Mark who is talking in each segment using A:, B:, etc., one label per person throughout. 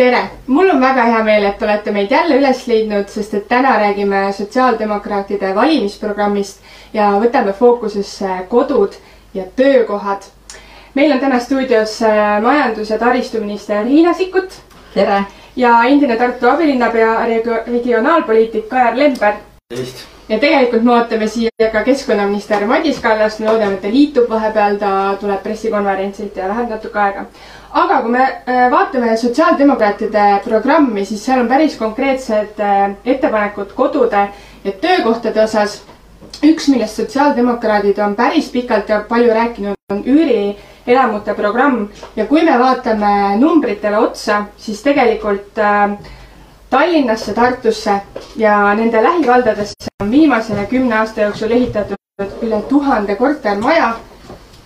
A: tere, mul on väga hea meel, et olete meid jälle üles leidnud, sest et täna räägime sotsiaaldemokraatide valimisprogrammist ja võtame fookusesse kodud ja töökohad. meil on täna stuudios äh, majandus- ja taristuminister Riina Sikkut.
B: tere!
A: ja endine Tartu abilinnapea reg-, regionaalpoliitik Kajar Lember.
C: tervist!
A: ja tegelikult me ootame siia ka keskkonnaminister Madis Kallas, me loodame, et ta liitub vahepeal, ta tuleb pressikonverentsilt ja läheb natuke aega aga kui me äh, vaatame sotsiaaldemokraatide programmi, siis seal on päris konkreetsed äh, ettepanekud kodude ja töökohtade osas. üks, millest sotsiaaldemokraadid on päris pikalt ja palju rääkinud, on üürielamute programm ja kui me vaatame numbritele otsa, siis tegelikult äh, Tallinnasse, Tartusse ja nende lähivaldadesse on viimase kümne aasta jooksul ehitatud üle tuhande kortermaja.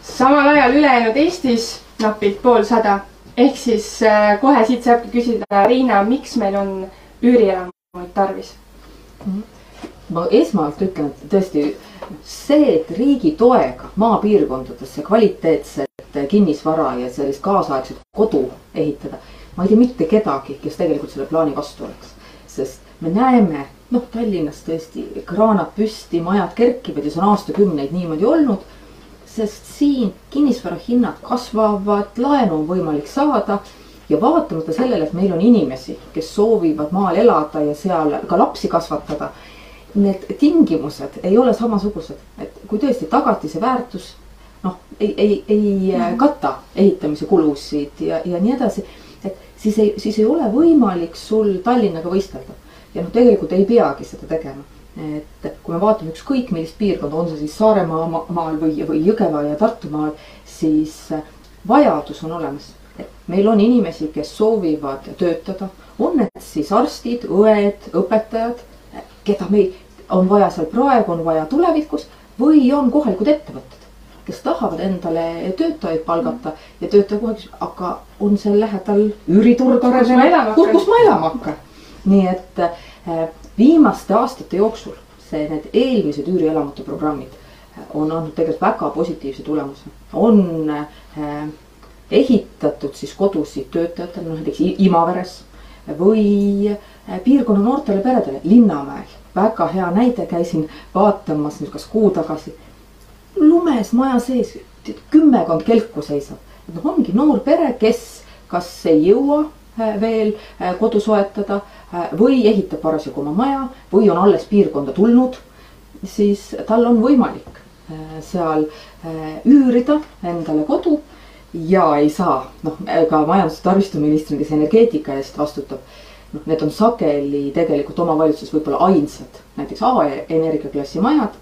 A: samal ajal ülejäänud Eestis napilt poolsada. ehk siis äh, kohe siit saabki küsida, Riina, miks meil on üürielamuid tarvis?
B: ma esmalt ütlen, et tõesti see, et riigi toega maapiirkondadesse kvaliteetset kinnisvara ja sellist kaasaegset kodu ehitada, ma ei tea mitte kedagi, kes tegelikult selle plaani vastu oleks. sest me näeme, noh, Tallinnas tõesti kraanad püsti, majad kerkivad ja see on aastakümneid niimoodi olnud sest siin kinnisvara hinnad kasvavad, laenu on võimalik saada ja vaatamata sellele, et meil on inimesi, kes soovivad maal elada ja seal ka lapsi kasvatada. Need tingimused ei ole samasugused, et kui tõesti tagatise väärtus noh, ei, ei, ei mhm. kata ehitamise kulusid ja, ja nii edasi. et siis ei, siis ei ole võimalik sul Tallinnaga võistelda ja noh, tegelikult ei peagi seda tegema et kui me vaatame ükskõik millist piirkonda, on see siis Saaremaa maal või, või Jõgeva ja Tartumaal, siis vajadus on olemas. meil on inimesi, kes soovivad töötada, on need siis arstid, õed, õpetajad, keda meil on vaja seal praegu, on vaja tulevikus või on kohalikud ettevõtted, kes tahavad endale töötajaid palgata ja töötaja kohe aga on seal lähedal üüriturg arenenud, kus ma elama hakkan. nii et äh, viimaste aastate jooksul see, need eelmised üürielamute programmid äh, on andnud tegelikult väga positiivse tulemuse. on äh, ehitatud siis kodusid töötajatele, noh näiteks Imaveres või äh, piirkonna noortele peredele Linnamäel. väga hea näide, käisin vaatamas nüüd kas kuu tagasi. lumes maja sees kümmekond kelku seisab, noh, ongi noor pere, kes kas ei jõua veel äh, kodu soetada äh, või ehitab parasjagu oma maja või on alles piirkonda tulnud, siis tal on võimalik seal üürida endale kodu ja ei saa, noh, ka majandus- ja taristuministrina, kes energeetika eest vastutab. noh, need on sageli tegelikult omavalitsuses võib-olla ainsad, näiteks A-energiaklassi majad.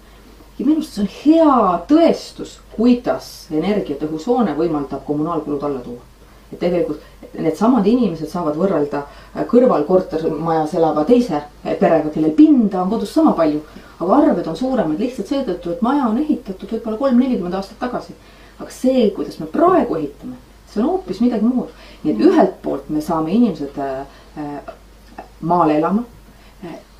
B: ja minu arust see on hea tõestus, kuidas energiatõhus hoone võimaldab kommunaalkulud alla tuua et tegelikult needsamad inimesed saavad võrrelda äh, kõrval kortermajas elava teise äh, perega, kellel pinda on kodus sama palju. aga arved on suuremad lihtsalt seetõttu, et maja on ehitatud võib-olla kolm-nelikümmend aastat tagasi. aga see, kuidas me praegu ehitame, see on hoopis midagi muud. nii et ühelt poolt me saame inimesed äh, maale elama,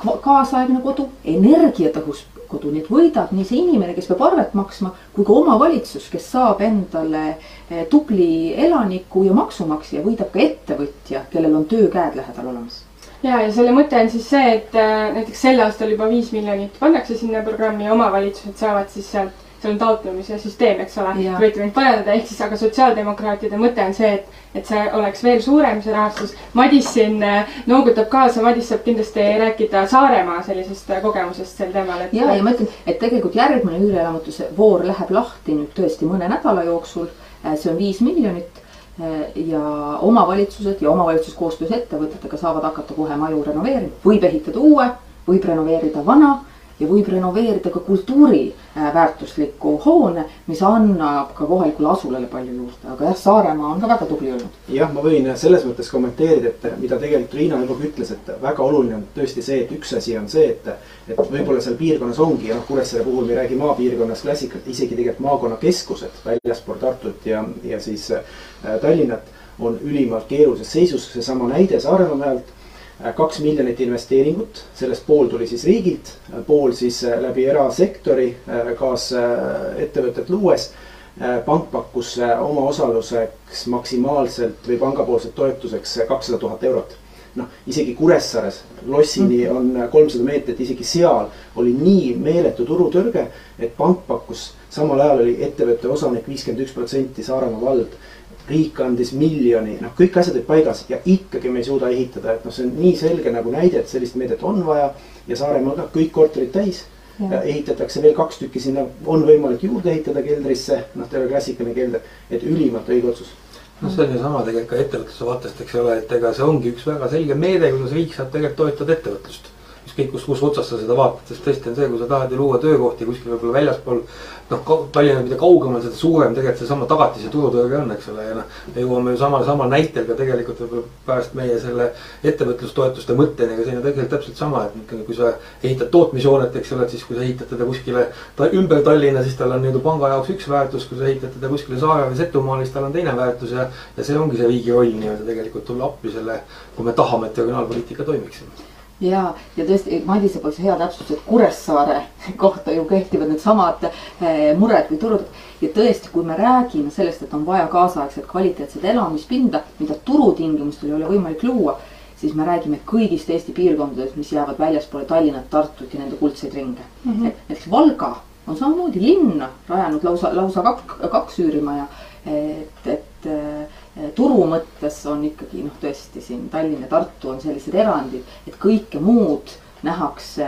B: kaasaegne kodu, energiatõhus kodu, nii et võidab nii see inimene, kes peab arvet maksma, kui ka omavalitsus, kes saab endale eh, tubli elaniku ja maksumaksja, võidab ka ettevõtja, kellel on töökäed lähedal olemas.
A: Ja, ja selle mõte on siis see, et äh, näiteks sel aastal juba viis miljonit pannakse sinna programmi, omavalitsused saavad siis sealt seal on taotlemise süsteem, eks ole, te võite mind parandada, ehk siis aga sotsiaaldemokraatide mõte on see, et, et see oleks veel suurem, see rahastus. Madis siin äh, noogutab kaasa, Madis saab kindlasti rääkida Saaremaa sellisest äh, kogemusest sel teemal,
B: et. ja, ja ma ütlen, et tegelikult järgmine üürielamatuse voor läheb lahti nüüd tõesti mõne nädala jooksul. Äh, see on viis miljonit ja omavalitsused ja omavalitsus koostöös ettevõtetega saavad hakata kohe maju renoveerima, võib ehitada uue, võib renoveerida vana ja võib renoveerida ka kultuuriväärtusliku hoone, mis annab ka kohalikule asulale palju juurde, aga jah, Saaremaa on ka väga tubli olnud.
C: jah, ma võin selles mõttes kommenteerida, et mida tegelikult Riina juba ütles, et väga oluline on tõesti see, et üks asi on see, et. et võib-olla seal piirkonnas ongi ja noh, Kuressaare puhul me ei räägi maapiirkonnast klassikalt, isegi tegelikult maakonnakeskused väljaspool Tartut ja, ja siis äh, Tallinnat on ülimalt keerulises seisus, seesama näide Saaremaa Äh, kaks miljonit investeeringut, sellest pool tuli siis riigilt, pool siis äh, läbi erasektori kaasettevõtet luues. pank pakkus omaosaluseks maksimaalselt või pangapoolselt toetuseks kakssada tuhat eurot noh, isegi Kuressaares lossini mhm. on kolmsada meetrit, isegi seal oli nii meeletu turutõrge, et pank pakkus, samal ajal oli ettevõtte osanik viiskümmend üks protsenti Saaremaa vald. Riik andis miljoni, noh, kõik asjad olid paigas ja ikkagi me ei suuda ehitada, et noh, see on nii selge nagu näide, et sellist meedet on vaja ja Saaremaal ka kõik korterid täis Ja. ehitatakse veel kaks tükki sinna, on võimalik juurde ehitada keldrisse, noh, terve klassikaline kelder, et ülimalt õige otsus
D: noh, see on ju sama tegelikult ka ettevõtluse vaatest, eks ole, et ega see ongi üks väga selge meede, kuidas riik saab tegelikult toetada ettevõtlust ükskõik kus, kus otsast sa seda vaatad, sest tõesti on see, kui sa tahad ju luua töökohti kuskil võib-olla väljaspool. noh, Tallinna, mida kaugemal, seda suurem tegelikult seesama tagatise turutõrge on, eks ole, ja noh. me jõuame ju samal, samal näitel ka tegelikult võib-olla pärast meie selle ettevõtlustoetuste mõtteni, aga see on ju tegelikult täpselt sama, et ikkagi, kui sa ehitad tootmisjoonet, eks ole, et siis kui sa ehitad teda kuskile ta, ümber Tallinna, siis tal on nii-öelda panga jaoks üks väärtus, kui sa ehitad teda kuskile Saare või Setumaale, siis tal on teine väärtus ja. ja see ongi see riigi roll nii-öelda tegelikult tulla appi selle, kui me tahame, et regionaalpoliitika toimiks
B: ja, ja tõesti Madise poolt see hea täpsustus, et Kuressaare kohta ju kehtivad needsamad eh, mured või turud. ja tõesti, kui me räägime sellest, et on vaja kaasaegset kvaliteetset elamispinda, mida turutingimustel ei ole võimalik luua, siis me räägime kõigist Eesti piirkondadest, mis jäävad väljaspoole Tallinnat, Tartut ja nende kuldseid ringe mm. -hmm. näiteks Valga on samamoodi linna rajanud lausa, lausa kaks, kaks üürimaja. et, et Eh, turu mõttes on ikkagi noh, tõesti siin Tallinn ja Tartu on sellised erandid, et kõike muud nähakse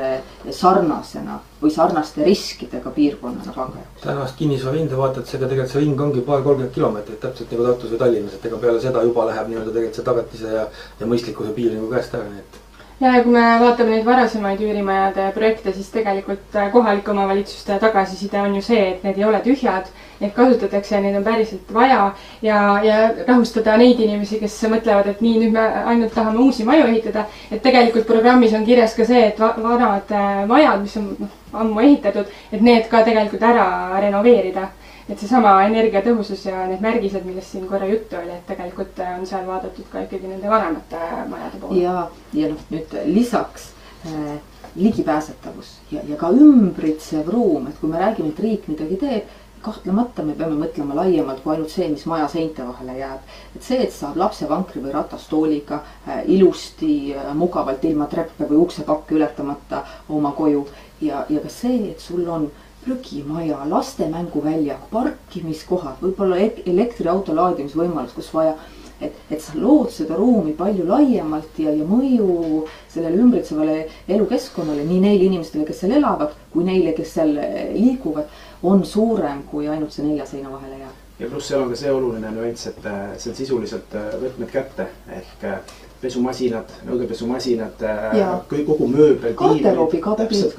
B: sarnasena või sarnaste riskidega piirkonnana panga jaoks.
D: tänast kinnisvara hinda vaatad, seega tegelikult see ring ongi paar kolmkümmend kilomeetrit, täpselt nagu Tartus või Tallinnas, et ega peale seda juba läheb nii-öelda tegelikult see tagatise ja, ja mõistlikkuse piir nagu käest ära, nii et
A: ja, ja kui me vaatame neid varasemaid üürimajade projekte, siis tegelikult äh, kohalike omavalitsuste tagasiside on ju see, et need ei ole tühjad. Neid kasutatakse ja neid on päriselt vaja ja, ja rahustada neid inimesi, kes mõtlevad, et nii, nüüd me ainult tahame uusi maju ehitada. et tegelikult programmis on kirjas ka see, et vanad äh, majad, mis on noh, ammu ehitatud, et need ka tegelikult ära renoveerida et seesama energiatõhusus ja need märgised, millest siin korra juttu oli, et tegelikult on seal vaadatud ka ikkagi nende vanemate majade poole.
B: ja, ja noh, nüüd lisaks äh, ligipääsetavus ja, ja ka ümbritsev ruum, et kui me räägime, et riik midagi teeb, kahtlemata me peame mõtlema laiemalt kui ainult see, mis maja seinte vahele jääb. et see, et saab lapsevankri või ratastooliga äh, ilusti äh, mugavalt ilma treppe või uksepakke ületamata oma koju ja, ja ka see, et sul on prügimaja, laste mänguväljak, parkimiskohad, võib-olla elektriauto laadimisvõimalus, kus vaja. Et, et sa lood seda ruumi palju laiemalt ja, ja mõju sellele ümbritsevale elukeskkonnale nii neile inimestele, kes seal elavad, kui neile, kes seal liiguvad, on suurem kui ainult see nelja seina vahele jääb
C: ja pluss seal on ka see oluline nüanss, et äh, see on sisuliselt äh, võtmed kätte ehk äh, pesumasinad, nõudepesumasinad, kõik kogu mööbel. täpselt,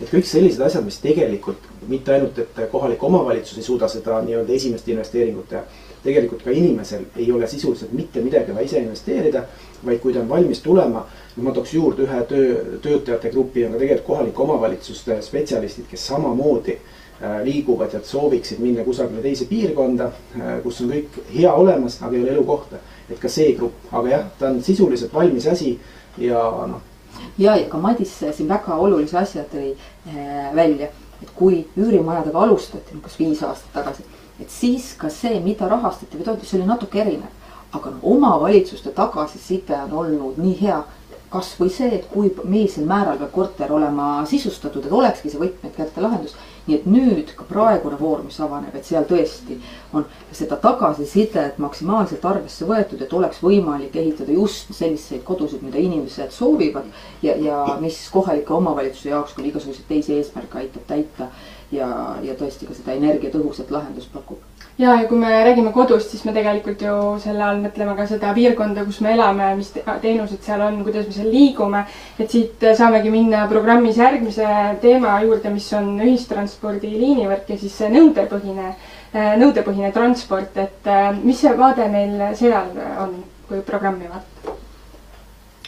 C: et kõik sellised asjad, mis tegelikult mitte ainult, et kohalik omavalitsus ei suuda seda nii-öelda esimest investeeringut teha. Tegelikult ka inimesel ei ole sisuliselt mitte midagi vaja ise investeerida, vaid kui ta on valmis tulema. ma tooks juurde ühe töö, töötajate grupi on ka tegelikult kohalike omavalitsuste spetsialistid, kes samamoodi Äh, liiguvad ja sooviksid minna kusagile teise piirkonda, äh, kus on kõik hea olemas, aga ei ole elukohta. et ka see grupp, aga jah, ta on sisuliselt valmis asi ja noh.
B: ja, ja ka Madis siin väga olulise asja tõi äh, välja, et kui üürimajadega alustati, kas viis aastat tagasi, et siis ka see, mida rahastati või toetati, see oli natuke erinev. aga noh, omavalitsuste tagasiside on olnud nii hea kasvõi see, et kui, millisel määral peab korter olema sisustatud, et olekski see võtmed kätte lahendus nii et nüüd ka praegune voor, mis avaneb, et seal tõesti on seda tagasisidet maksimaalselt arvesse võetud, et oleks võimalik ehitada just selliseid kodusid, mida inimesed soovivad. ja, ja mis kohalike omavalitsuse jaoks küll igasuguseid teisi eesmärke aitab täita ja, ja tõesti ka seda energiatõhusat lahendust pakub
A: ja, ja kui me räägime kodust, siis me tegelikult ju selle all mõtleme ka seda piirkonda, kus me elame, mis teenused seal on, kuidas me seal liigume. et siit saamegi minna programmis järgmise teema juurde, mis on ühistranspordi liinivõrk ja siis see nõudepõhine, nõudepõhine transport, et äh, mis see vaade meil seal on, kui programmi vaadata?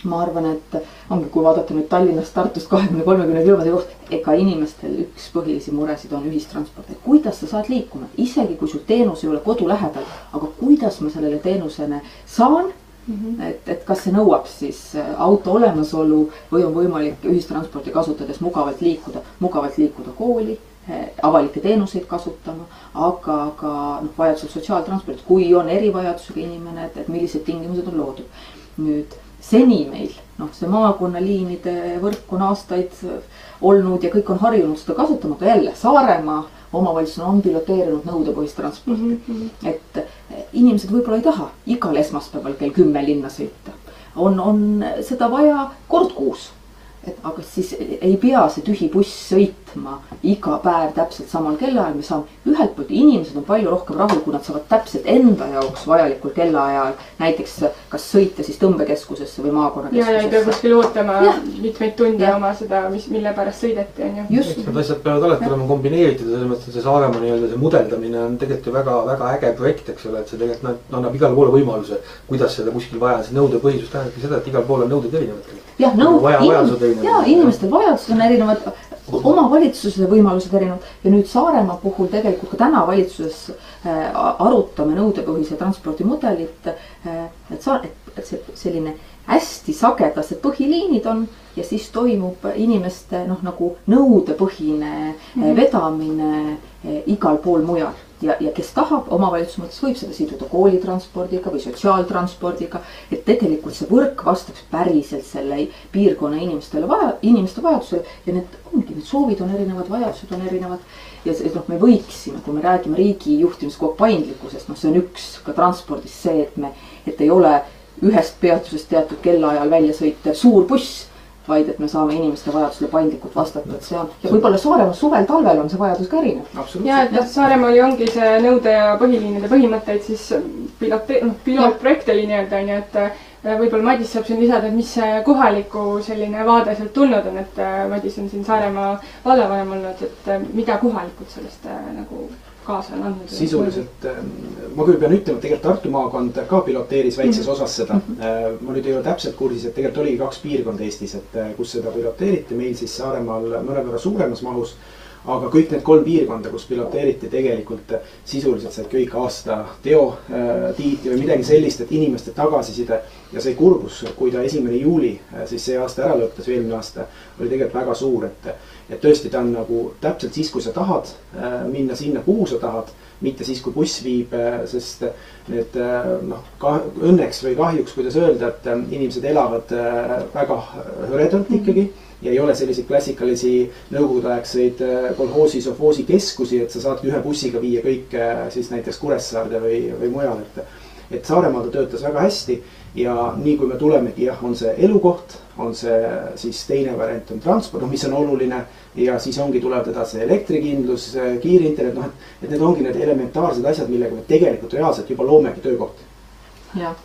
B: Ma arvan, et ongi, kui vaadata nüüd Tallinnast, Tartust kahekümne, kolmekümne kilomeetri kohta, ega inimestel üks põhilisi muresid on ühistransport, et kuidas sa saad liikuma, isegi kui sul teenus ei ole kodu lähedal, aga kuidas ma sellele teenusele saan Mm -hmm. et, et kas see nõuab siis äh, auto olemasolu või on võimalik ühistransporti kasutades mugavalt liikuda, mugavalt liikuda kooli, avalikke teenuseid kasutama, aga ka noh, vajadusel sotsiaaltransporti, kui on erivajadusega inimene, et, et millised tingimused on loodud. nüüd seni meil noh, see maakonnaliinide võrk on aastaid olnud ja kõik on harjunud seda kasutama, aga jälle Saaremaa omavalitsus on piloteerinud nõudepõhist transporti mm. -hmm. et inimesed võib-olla ei taha igal esmaspäeval kell kümme linna sõita. on, on seda vaja kord kuus et aga siis ei pea see tühi buss sõitma iga päev täpselt samal kellaajal, me saame, ühelt poolt inimesed on palju rohkem rahul, kui nad saavad täpselt enda jaoks vajalikul kellaajal näiteks kas sõita siis tõmbekeskusesse või maakonnakeskusesse.
A: ja, ja ei pea kuskil ootama ja. mitmeid tunde ja. oma seda, mis, mille pärast sõideti, on
D: ju. Need asjad peavad alati olema kombineeritud ja selles mõttes, et see Saaremaa nii-öelda see mudeldamine on tegelikult ju väga, väga äge projekt, eks ole, et see tegelikult annab igale poole võimaluse, kuidas seda kuskil vaja, see nõudepõhisus tähendabki seda, et igal pool on nõuded erinevad
B: jah, nõud, inimestel vajadused on erinevad, omavalitsuse võimalused erinevad ja nüüd Saaremaa puhul tegelikult ka täna valitsuses äh, arutame nõudepõhise transpordimudelit äh,. et sa, et see selline hästi sagedased põhiliinid on ja siis toimub inimeste noh, nagu nõudepõhine mm -hmm. vedamine igal pool mujal ja, ja kes tahab omavalitsuse mõttes, võib seda siduda koolitranspordiga või sotsiaaltranspordiga. et tegelikult see võrk vastaks päriselt selle piirkonna inimestele vaja, inimeste vajadusele ja need ongi, need soovid on erinevad, vajadused on erinevad. ja see, noh, me võiksime, kui me räägime riigi juhtimise kogu paindlikkusest, noh, see on üks ka transpordis see, et me, et ei ole ühest peatusest teatud kellaajal välja sõitev suur buss vaid et me saame inimeste vajadusele paindlikult vastata, et see on ja võib-olla Saaremaa suvel-talvel on see vajadus ka erinev.
A: ja et noh, Saaremaal ju ongi see nõude ja põhiliinide põhimõtteid siis pilote-, noh pilootprojekt oli nii-öelda onju, et äh, võib-olla Madis saab siin lisada, et mis see kohaliku selline vaade sealt tulnud on, et äh, Madis on siin Saaremaa vallavanem olnud, et äh, mida kohalikud sellest nagu kaasa on andnud?
C: sisuliselt ähm, ma küll pean ütlema, et tegelikult Tartu maakond ka piloteeris väikses mm -hmm. osas seda. Äh, ma nüüd ei ole täpselt kursis, et tegelikult oligi kaks piirkonda Eestis, et äh, kus seda piloteeriti, meil siis Saaremaal mõnevõrra suuremas mahus aga kõik need kolm piirkonda, kus piloteeriti, tegelikult sisuliselt said kõik aasta teotiitli äh, või midagi sellist, et inimeste tagasiside ja see kurbus, kui ta esimene juuli siis see aasta ära lõppes eelmine aasta, oli tegelikult väga suur, et et tõesti, ta on nagu täpselt siis, kui sa tahad äh, minna sinna, kuhu sa tahad, mitte siis, kui buss viib, äh, sest need äh, noh, ka õnneks või kahjuks, kuidas öelda, et inimesed elavad väga hõredalt mhm. ikkagi ja ei ole selliseid klassikalisi nõukogudeaegseid kolhoosi, sovhoosi keskusi, et sa saadki ühe bussiga viia kõik siis näiteks Kuressaarde või, või mujale, et. et Saaremaal ta töötas väga hästi ja nii kui me tulemegi, jah, on see elukoht, on see siis teine variant on transport, noh, mis on oluline. ja siis ongi, tulevad edasi elektrikindlus, kiirinternet, noh, et, et need ongi need elementaarsed asjad, millega me tegelikult reaalselt juba loomegi töökohti.
A: jah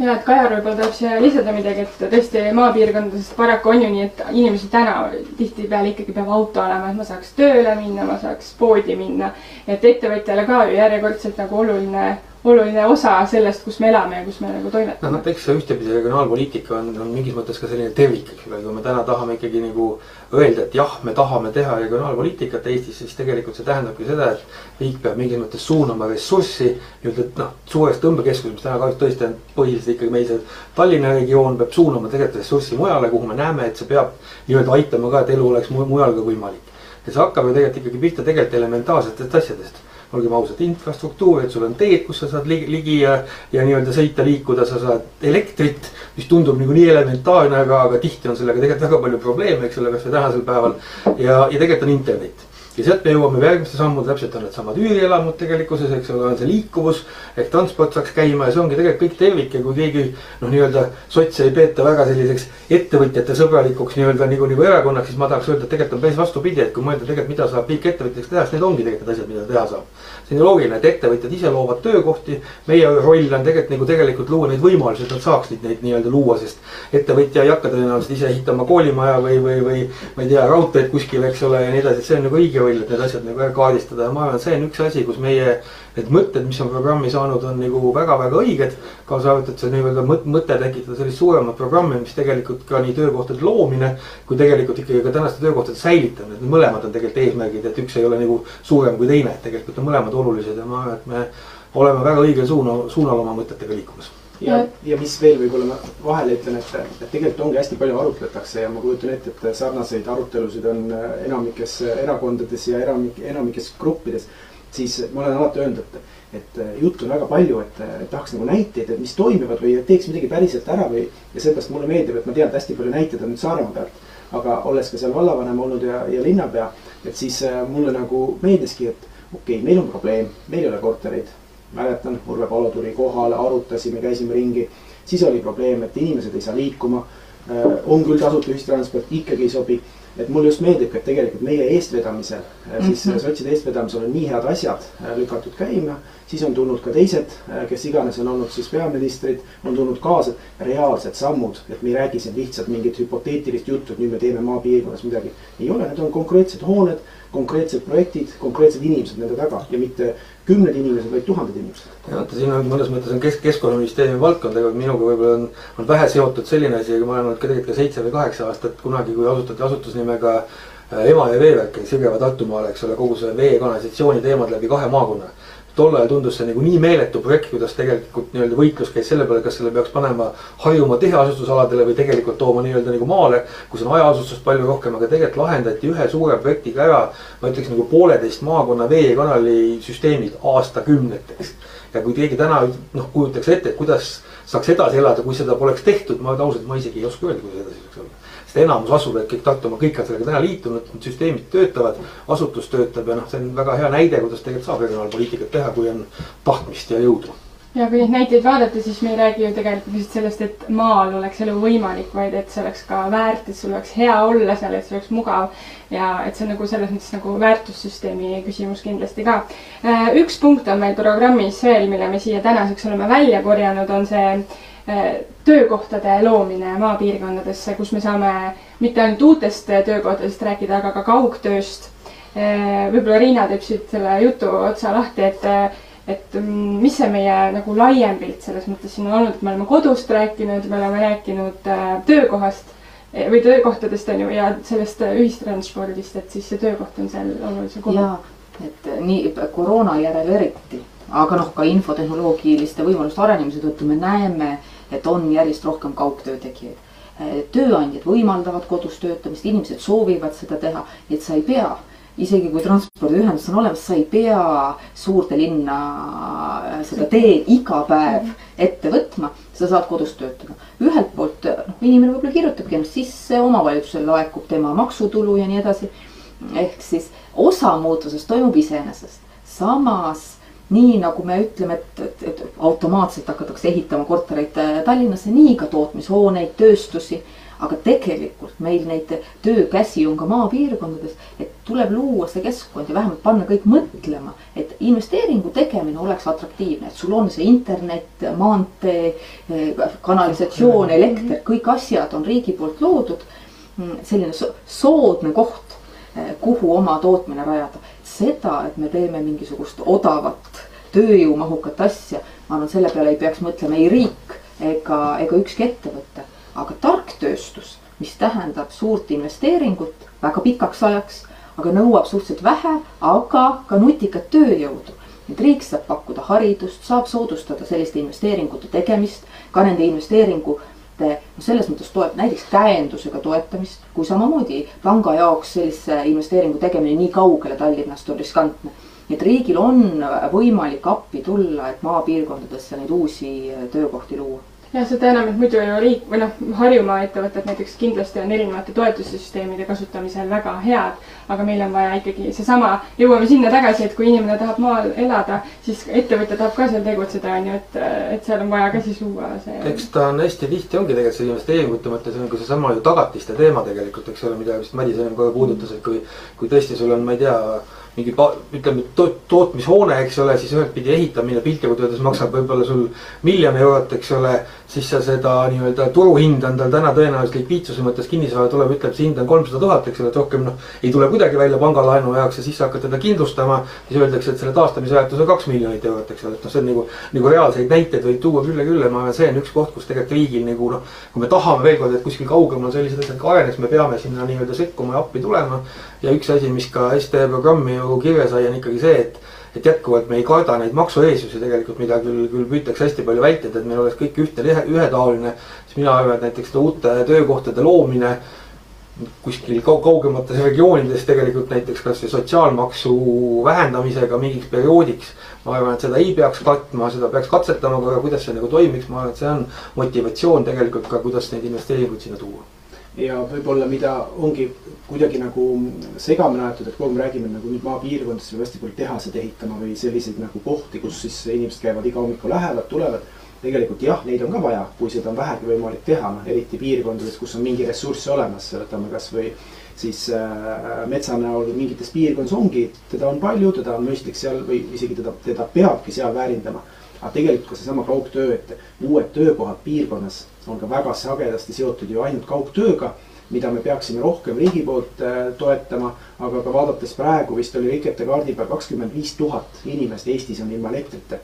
A: ja et Kajar võib-olla tahab siia lisada midagi, et tõesti maapiirkondades paraku on ju nii, et inimesed täna tihtipeale ikkagi peab auto olema, et ma saaks tööle minna, ma saaks poodi minna. et ettevõtjale ka ju järjekordselt nagu oluline oluline osa sellest, kus me elame ja kus me nagu toimetame.
D: noh, eks see ühtepidi regionaalpoliitika on, on mingis mõttes ka selline tervik, eks ole, kui me täna tahame ikkagi nagu öelda, et jah, me tahame teha regionaalpoliitikat Eestis, siis tegelikult see tähendabki seda, et riik peab mingis mõttes suunama ressurssi nii-öelda noh, suurest tõmbekeskusest, mis täna kahjuks tõesti on põhiliselt ikkagi meil see Tallinna regioon peab suunama tegelikult ressurssi mujale, kuhu me näeme, et see peab nii-öelda aitama ka, et elu oleks mujal ka võimalik. ja see hakkab ju tegelikult ikkagi pihta tegelikult elementaarsetest asjadest olgem ausad, infrastruktuur, et sul on teed, kus sa saad ligi, ligi ja, ja nii-öelda sõita, liikuda, sa saad elektrit. mis tundub nagu nii elementaarne, aga, aga tihti on sellega tegelikult väga palju probleeme, eks ole, kasvõi tänasel päeval. ja, ja tegelikult on internet ja sealt me jõuame järgmiste sammude, täpselt on needsamad üürielamud tegelikkuses, eks ole, on see liikuvus. ehk transport saaks käima ja see ongi tegelikult kõik tervik ja kui keegi noh, nii-öelda sotse ei peeta väga selliseks ettevõtjate sõbralikuks nii-öelda nagu, nagu erakonnaks, siis ma tahaks öelda, et tegelikult on päris vastupidi, et kui mõelda tegelikult, mida saab riik ettevõtjateks teha, siis need ongi tegelikult need asjad, mida teha saab. See on loogiline, et ettevõtjad ise loovad töökohti. meie roll on tegelikult nagu tegelikult luua neid võimalusi, et nad saaksid neid nii-öelda luua, sest ettevõtja ei hakka tõenäoliselt ise ehitama koolimaja või, või, või ma ei tea, raudteed kuskil, eks ole, ja nii edasi, et see on nagu õige roll, et need asjad nagu kaardistada ja ma arvan, et see on üks asi, kus meie need mõtted, mis on programmi saanud, on nagu väga-väga õiged. kaasa arvatud see nii-öelda mõte tekitada sellist suuremat programmi, mis tegelikult ka nii töökohtade loomine kui tegelikult ikkagi ka tänaste töökohtade säilitamine, et need mõlemad on tegelikult eesmärgid, et üks ei ole nagu suurem kui teine, et tegelikult on mõlemad olulised ja ma arvan, et me oleme väga õigel suunal, suunal oma mõtetega liikumas
C: ja, ja mis veel võib-olla ma vahele ütlen, et, et tegelikult ongi hästi palju arutletakse ja ma kujutan ette, et sarnaseid arutelusid on enamikes erakondades ja enamik, enamikes gruppides. Siis ma olen alati öelnud, et, et äh, juttu on väga palju, et, tahaks nagu näiteid, et mis toimivad või teeks midagi päriselt ära või. ja seepärast mulle meeldib, et ma tean, et hästi palju näiteid on nüüd Saaremaa pealt. aga olles ka seal vallavanem olnud ja, ja linnapea, et siis äh, mulle nagu meeldiski, et okei okay,, meil on probleem, meil ei ole kortereid mäletan, Urve Palo tuli kohale, arutasime, käisime ringi. siis oli probleem, et inimesed ei saa liikuma. Äh, on küll tasuta ühistransport, ikkagi ei sobi. et mulle just meeldibki, et tegelikult meie eestvedamisel mm, -hmm. siis mhm. sotside eestvedamisel on nii head asjad äh, lükatud käima. siis on tulnud ka teised, kes iganes on olnud siis peaministrid, on tulnud kaasa reaalsed sammud, et me ei räägi siin lihtsalt mingit hüpoteetilist juttu, et nüüd me teeme maapiirkonnas midagi. ei ole, need on konkreetsed hooned, konkreetsed projektid, konkreetsed inimesed nende taga ja mitte kümned inimesed, vaid tuhanded inimesed.
D: ja vaata, siin on mõnes mõttes on kesk, keskkonnaministeeriumi valdkond, ega minuga võib-olla on, on vähe seotud selline asi, aga ma olen olnud ka tegelikult ka seitse või kaheksa aastat kunagi, kui asutati asutus nimega äh, Emajõe veevärk Sirgeva Tartumaal, eks ole, kogu see vee kanalisatsiooni teemad läbi kahe maakonna tol ajal tundus see nagu nii meeletu projekt, kuidas tegelikult nii-öelda võitlus käis selle peale, kas selle peaks panema Harjumaa tiheasustusaladele või tegelikult tooma nii-öelda nagu maale. kus on hajaasustust palju rohkem, aga tegelikult lahendati ühe suure projektiga ära. ma ütleks nagu pooleteist maakonna vee ja kanali süsteemid aastakümneteks. ja kui keegi täna noh, kujutaks ette, et kuidas saaks edasi elada, kui seda poleks tehtud, ma ausalt, ma isegi ei oska öelda, kuidas edasi saaks olla sest enamus asureid, kõik Tartumaa, kõik on sellega täna liitunud, süsteemid töötavad, asutus töötab ja noh, see on väga hea näide, kuidas tegelikult saab regionaalpoliitikat teha, kui on tahtmist ja jõudu
A: ja kui neid näiteid vaadata, siis me ei räägi ju tegelikult lihtsalt sellest, et maal oleks elu võimalik, vaid et see oleks ka väärt, et sul oleks hea olla seal, et see oleks mugav. ja et see on nagu selles mõttes nagu väärtussüsteemi küsimus kindlasti ka. Äh, üks punkt on meil programmis veel, mille me siia tänaseks oleme välja korjanud, on see töökohtade loomine maapiirkondadesse, kus me saame mitte ainult uutest töökohtadest rääkida, aga ka kaugtööst. Äh, võib-olla Riina teeb siit selle jutu otsa lahti, et, et mm, mis see meie nagu laiem pilt selles mõttes siin on olnud, et me oleme kodust rääkinud, me oleme rääkinud äh, töökohast või töökohtadest on ju ja sellest ühistranspordist, et siis see töökoht on seal olulisel kohal.
B: jaa, et nii koroona järel eriti, aga noh, ka infotehnoloogiliste võimaluste arenemise tõttu me näeme et on järjest rohkem kaugtöö tegijaid. tööandjad võimaldavad kodus töötamist, inimesed soovivad seda teha, nii et sa ei pea isegi kui transpordiühendus on olemas, sa ei pea suurde linna seda teed iga päev ette võtma, sa saad kodus töötada. ühelt poolt noh, inimene võib-olla kirjutabki ennast sisse, omavalitsusele laekub tema maksutulu ja nii edasi. ehk siis osa muutusest toimub iseenesest, samas nii nagu me ütleme, et, et, et automaatselt hakatakse ehitama kortereid äh, Tallinnasse, nii ka tootmishooneid, tööstusi. aga tegelikult meil neid töökäsi on ka maapiirkondades, et tuleb luua see keskkond ja vähemalt panna kõik mõtlema, et investeeringu tegemine oleks atraktiivne, et sul on see internet, maantee, äh, kanalisatsioon, elekter, kõik asjad on riigi poolt loodud. Mm, selline soodne koht, äh, kuhu oma tootmine rajada seda, et me teeme mingisugust odavat tööjõumahukat asja, ma arvan, selle peale ei peaks mõtlema ei riik ega, ega ükski ettevõte. aga tark tööstus, mis tähendab suurt investeeringut väga pikaks ajaks, aga nõuab suhteliselt vähe, aga ka nutikat tööjõudu. et riik saab pakkuda haridust, saab soodustada selliste investeeringute tegemist, ka nende investeeringute noh, selles mõttes toet-, näiteks käendusega toetamist, kui samamoodi panga jaoks sellise investeeringu tegemine nii kaugele Tallinnast on riskantne. Et riigil on võimalik appi tulla, et maapiirkondadesse neid uusi töökohti luua
A: jah, seda enam, et muidu ju riik või noh, Harjumaa ettevõtted näiteks kindlasti on erinevate toetussüsteemide kasutamisel väga head. aga meil on vaja ikkagi seesama, jõuame sinna tagasi, et kui inimene tahab maal elada, siis ettevõtja tahab ka seal tegutseda, on ju, et, et seal on vaja ka siis luua see.
D: eks ta on hästi tihti ongi tegelikult see investeeringute mõttes on ka seesama ju tagatiste teema tegelikult, eks ole, mida vist Madis enne korra puudutas, et kui, kui tõesti sul on, ma ei tea mingi ütleme to, tootmishoone, eks ole, siis ühtpidi ehitamine piltlikult öeldes maksab võib-olla sul miljon eurot, eks ole. siis sa seda nii-öelda turuhind on tal täna tõenäoliselt likviidsuse mõttes kinnisvara tuleb, ütleb, see hind on kolmsada tuhat, eks ole, et rohkem noh. ei tule kuidagi välja pangalaenu jaoks ja siis sa hakkad teda kindlustama. siis öeldakse, et selle taastamisväärtus on kaks miljonit eurot, eks ole, et noh, see on nagu, nagu reaalseid näiteid võib tuua küll ja küll ja ma arvan, see on üks koht, kus tegelikult riigil nagu noh. kui me tahame veel kord, et kuskil kaugemal sellised asjad ka areneks, me peame sinna nii-öelda sekkuma ja appi tulema. ja üks asi, mis ka STE programmi ju kirja sai, on ikkagi see, et et jätkuvalt me ei karda neid maksueesusi tegelikult, mida küll, küll püütakse hästi palju vältida, et meil oleks kõik ühte, ühetaoline. siis mina arvan, et näiteks uute töökohtade loomine kuskil kaugemates regioonides tegelikult näiteks kasvõi sotsiaalmaksu vähendamisega mingiks perioodiks. ma arvan, et seda ei peaks katma, seda peaks katsetama korra, kuidas see nagu toimiks, ma arvan, et see on motivatsioon tegelikult ka, kuidas neid investeeringuid sinna tuua
C: ja võib-olla, mida ongi kuidagi nagu segamini aetud, et kogu aeg me räägime nagu nüüd maapiirkondades või hästi palju tehased ehitama või selliseid nagu kohti, kus siis inimesed käivad iga hommiku lähevad, tulevad. tegelikult jah, neid on ka vaja, kui seda on vähegi võimalik teha, noh eriti piirkondades, kus on mingi ressurss olemas, võtame kasvõi siis äh, metsa näol mingites piirkondades ongi, teda on palju, teda on mõistlik seal või isegi teda, teda peabki seal väärindama aga tegelikult ka seesama kaugtöö, et uued töökohad piirkonnas on ka väga sagedasti seotud ju ainult kaugtööga, mida me peaksime rohkem riigi poolt äh, toetama, aga ka vaadates praegu vist oli Rikete kaardi peal kakskümmend viis tuhat inimest Eestis on ilma elektrita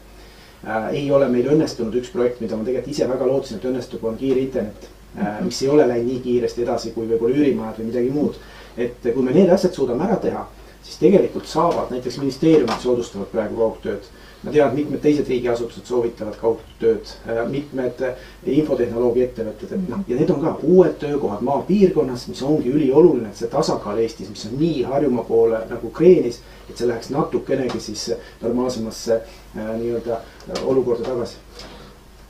C: äh,. ei ole meil õnnestunud üks projekt, mida ma tegelikult ise väga lootsin, et õnnestub, on kiire internet äh,, mis ei ole läinud nii kiiresti edasi kui võib-olla üürimajad või midagi muud. et kui me need asjad suudame ära teha, siis tegelikult saavad näiteks ministeeriumid soodustavad praegu kaugtööd. Ma tean, et mitmed teised riigiasutused soovitavad kaugtööd, äh, mitmed äh, infotehnoloogia ettevõtted, et noh, ja need on ka uued töökohad maapiirkonnas, mis ongi ülioluline, et see tasakaal Eestis, mis on nii Harjumaa poole nagu kreenis, et see läheks natukenegi siis normaalsemasse äh, nii-öelda olukorda tagasi.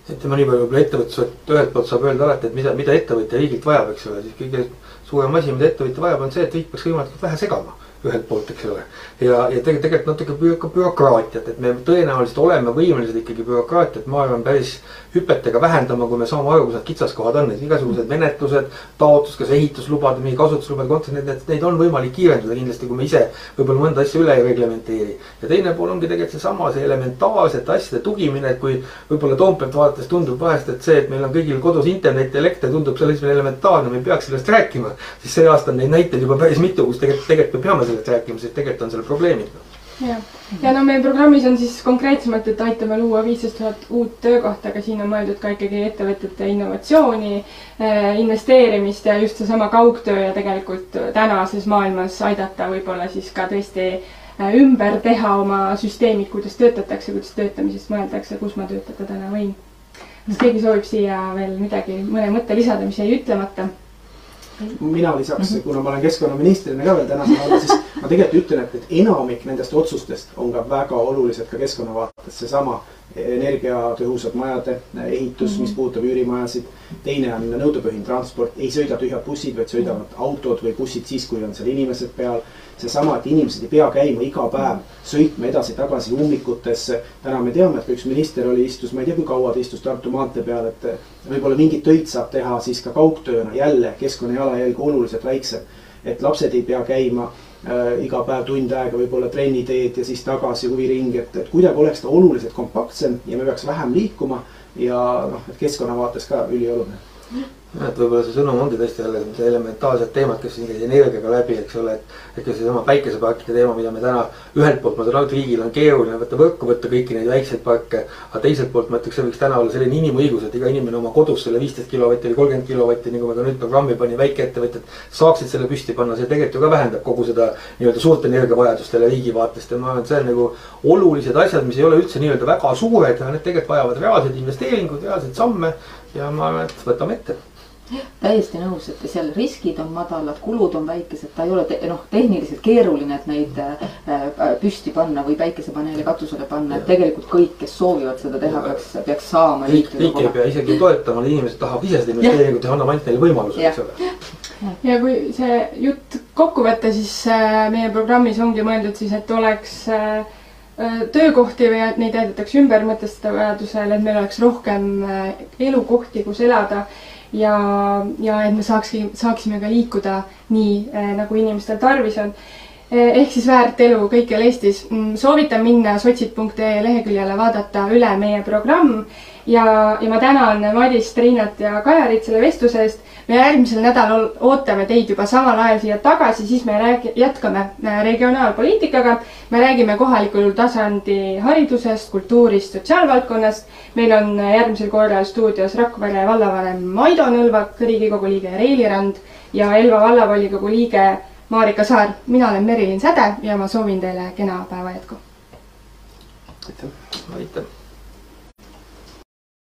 D: Ütleme nii palju, võib-olla ettevõtluselt ühelt poolt saab öelda alati, et mida, mida ettevõtja riigilt vajab, eks ole, siis kõige suurem asi, mida ettevõtja vajab, on see, et riik peaks võimalikult vähe segama ühelt poolt, eks ole. ja, ja tegelikult natuke ka bürokraatiat, et me tõenäoliselt oleme võimelised ikkagi bürokraatiat, ma arvan, päris hüpetega vähendama, kui me saame aru, kus need kitsaskohad on, et igasugused menetlused, taotlus, kas ehituslubade, mingi kasutuslubade kontekstis, need, neid on võimalik kiirendada kindlasti, kui me ise võib-olla mõnda asja üle ei reglementeeri. ja teine pool ongi tegelikult seesama, see elementaarsete asjade tugimine, et kui võib-olla Toompealt vaadates tundub vahest, et see, et meil on kõigil kodus internet elekter tundub selles mõttes elementaarne, me ei peaks sellest rääkima. siis see aasta on neid näiteid juba päris mitu, kus tegelikult, tegelikult me peame sellest rääkima, sest tegelikult on seal probleemid
A: jah, ja no meie programmis on siis konkreetsemalt, et aitame luua viisteist tuhat uut töökohta, aga siin on mõeldud ka ikkagi ettevõtete innovatsiooni, eh, investeerimist ja just seesama kaugtöö ja tegelikult tänases maailmas aidata võib-olla siis ka tõesti eh, ümber teha oma süsteemid, kuidas töötatakse, kuidas töötamisest mõeldakse, kus ma töötada täna võin. kas keegi soovib siia veel midagi, mõne mõtte lisada, mis jäi ütlemata?
C: Mina lisaks, mhm. kuna ma olen keskkonnaministrina ka veel tänasel ajal, siis ma tegelikult ütlen, et, et enamik nendest otsustest on ka väga olulised ka keskkonna vaates, seesama energiatõhusad majade ehitus, mis mhm. puudutab üürimajasid. teine on nõudepõhine transport, ei sõida tühjad bussid, vaid sõidavad autod või bussid siis, kui on seal inimesed peal. seesama, et inimesed ei pea käima iga päev, sõitma edasi-tagasi ummikutesse. täna me teame, et kui üks minister oli, istus, ma ei tea, kui kaua ta istus Tartu maantee peal, et võib-olla mingeid töid saab teha siis ka kaugtööna, jälle keskkonna jalajälg oluliselt väiksem. et lapsed ei pea käima äh, iga päev tund aega võib-olla trenni teed ja siis tagasi huviring, et, et kuidagi oleks ta oluliselt kompaktsem ja me peaks vähem liikuma ja noh, et keskkonna vaates ka ülioluline
D: et võib-olla see sõnum ongi tõesti jälle need elementaarsed teemad, kes siin käis energiaga läbi, eks ole, et. et ka seesama päikeseparkide teema, mida me täna ühelt poolt ma saan aru, et riigil on keeruline võtta võrku, võtta kõiki neid väikseid parke. aga teiselt poolt ma ütleks, see võiks täna olla selline inimõigus, et iga inimene oma kodus selle viisteist kilovatti või kolmkümmend kilovatti, nagu me ka nüüd programmi pani, väikeettevõtted. saaksid selle püsti panna, see tegelikult ju ka vähendab kogu seda nii-öelda suurt energiavajadust jälle riigi vaatest ja ma arvan, et see on nagu olulised asjad, mis ei ole üldse nii-öelda väga suured, aga need tegelikult vajavad reaalseid investeeringuid, reaalseid samme. Ja ma arvan, et võtame ette.
B: Täiesti nõus, et seal riskid on madalad, kulud on väikesed, ta ei ole te, noh, tehniliselt keeruline, et neid äh, äh, püsti panna või päikesepaneele katusele panna, et tegelikult kõik, kes soovivad seda teha, peaks, peaks saama.
D: riik, riik ei pea isegi toetama, inimesed tahavad ise seda investeeringut teha, anname ainult neile võimaluse, eks ole.
A: ja kui see jutt kokku võtta, siis äh, meie programmis ongi mõeldud siis, et oleks töökohti või et neid aidatakse ümber mõtestada vajadusel, et meil oleks rohkem elukohti, kus elada ja, ja et me saakski, saaksime ka liikuda nii äh, nagu inimestel tarvis on ehk siis väärt elu kõikjal Eestis. Mm, soovitan minna sotsid.ee leheküljele, vaadata üle meie programm ja, ja ma tänan Madis, Triinat ja Kajarit selle vestluse eest. me järgmisel nädalal ootame teid juba samal ajal siia tagasi, siis me räägi-, jätkame äh, regionaalpoliitikaga. me räägime kohalikul tasandi haridusest, kultuurist, sotsiaalvaldkonnast. meil on äh, järgmisel korral stuudios Rakvere vallavanem Maido Nõlvak, Riigikogu liige Reili Rand ja Elva vallavolikogu liige Marika Saar, mina olen Merilin Säde ja ma soovin teile kena päeva jätku.
D: aitäh,
E: aitäh.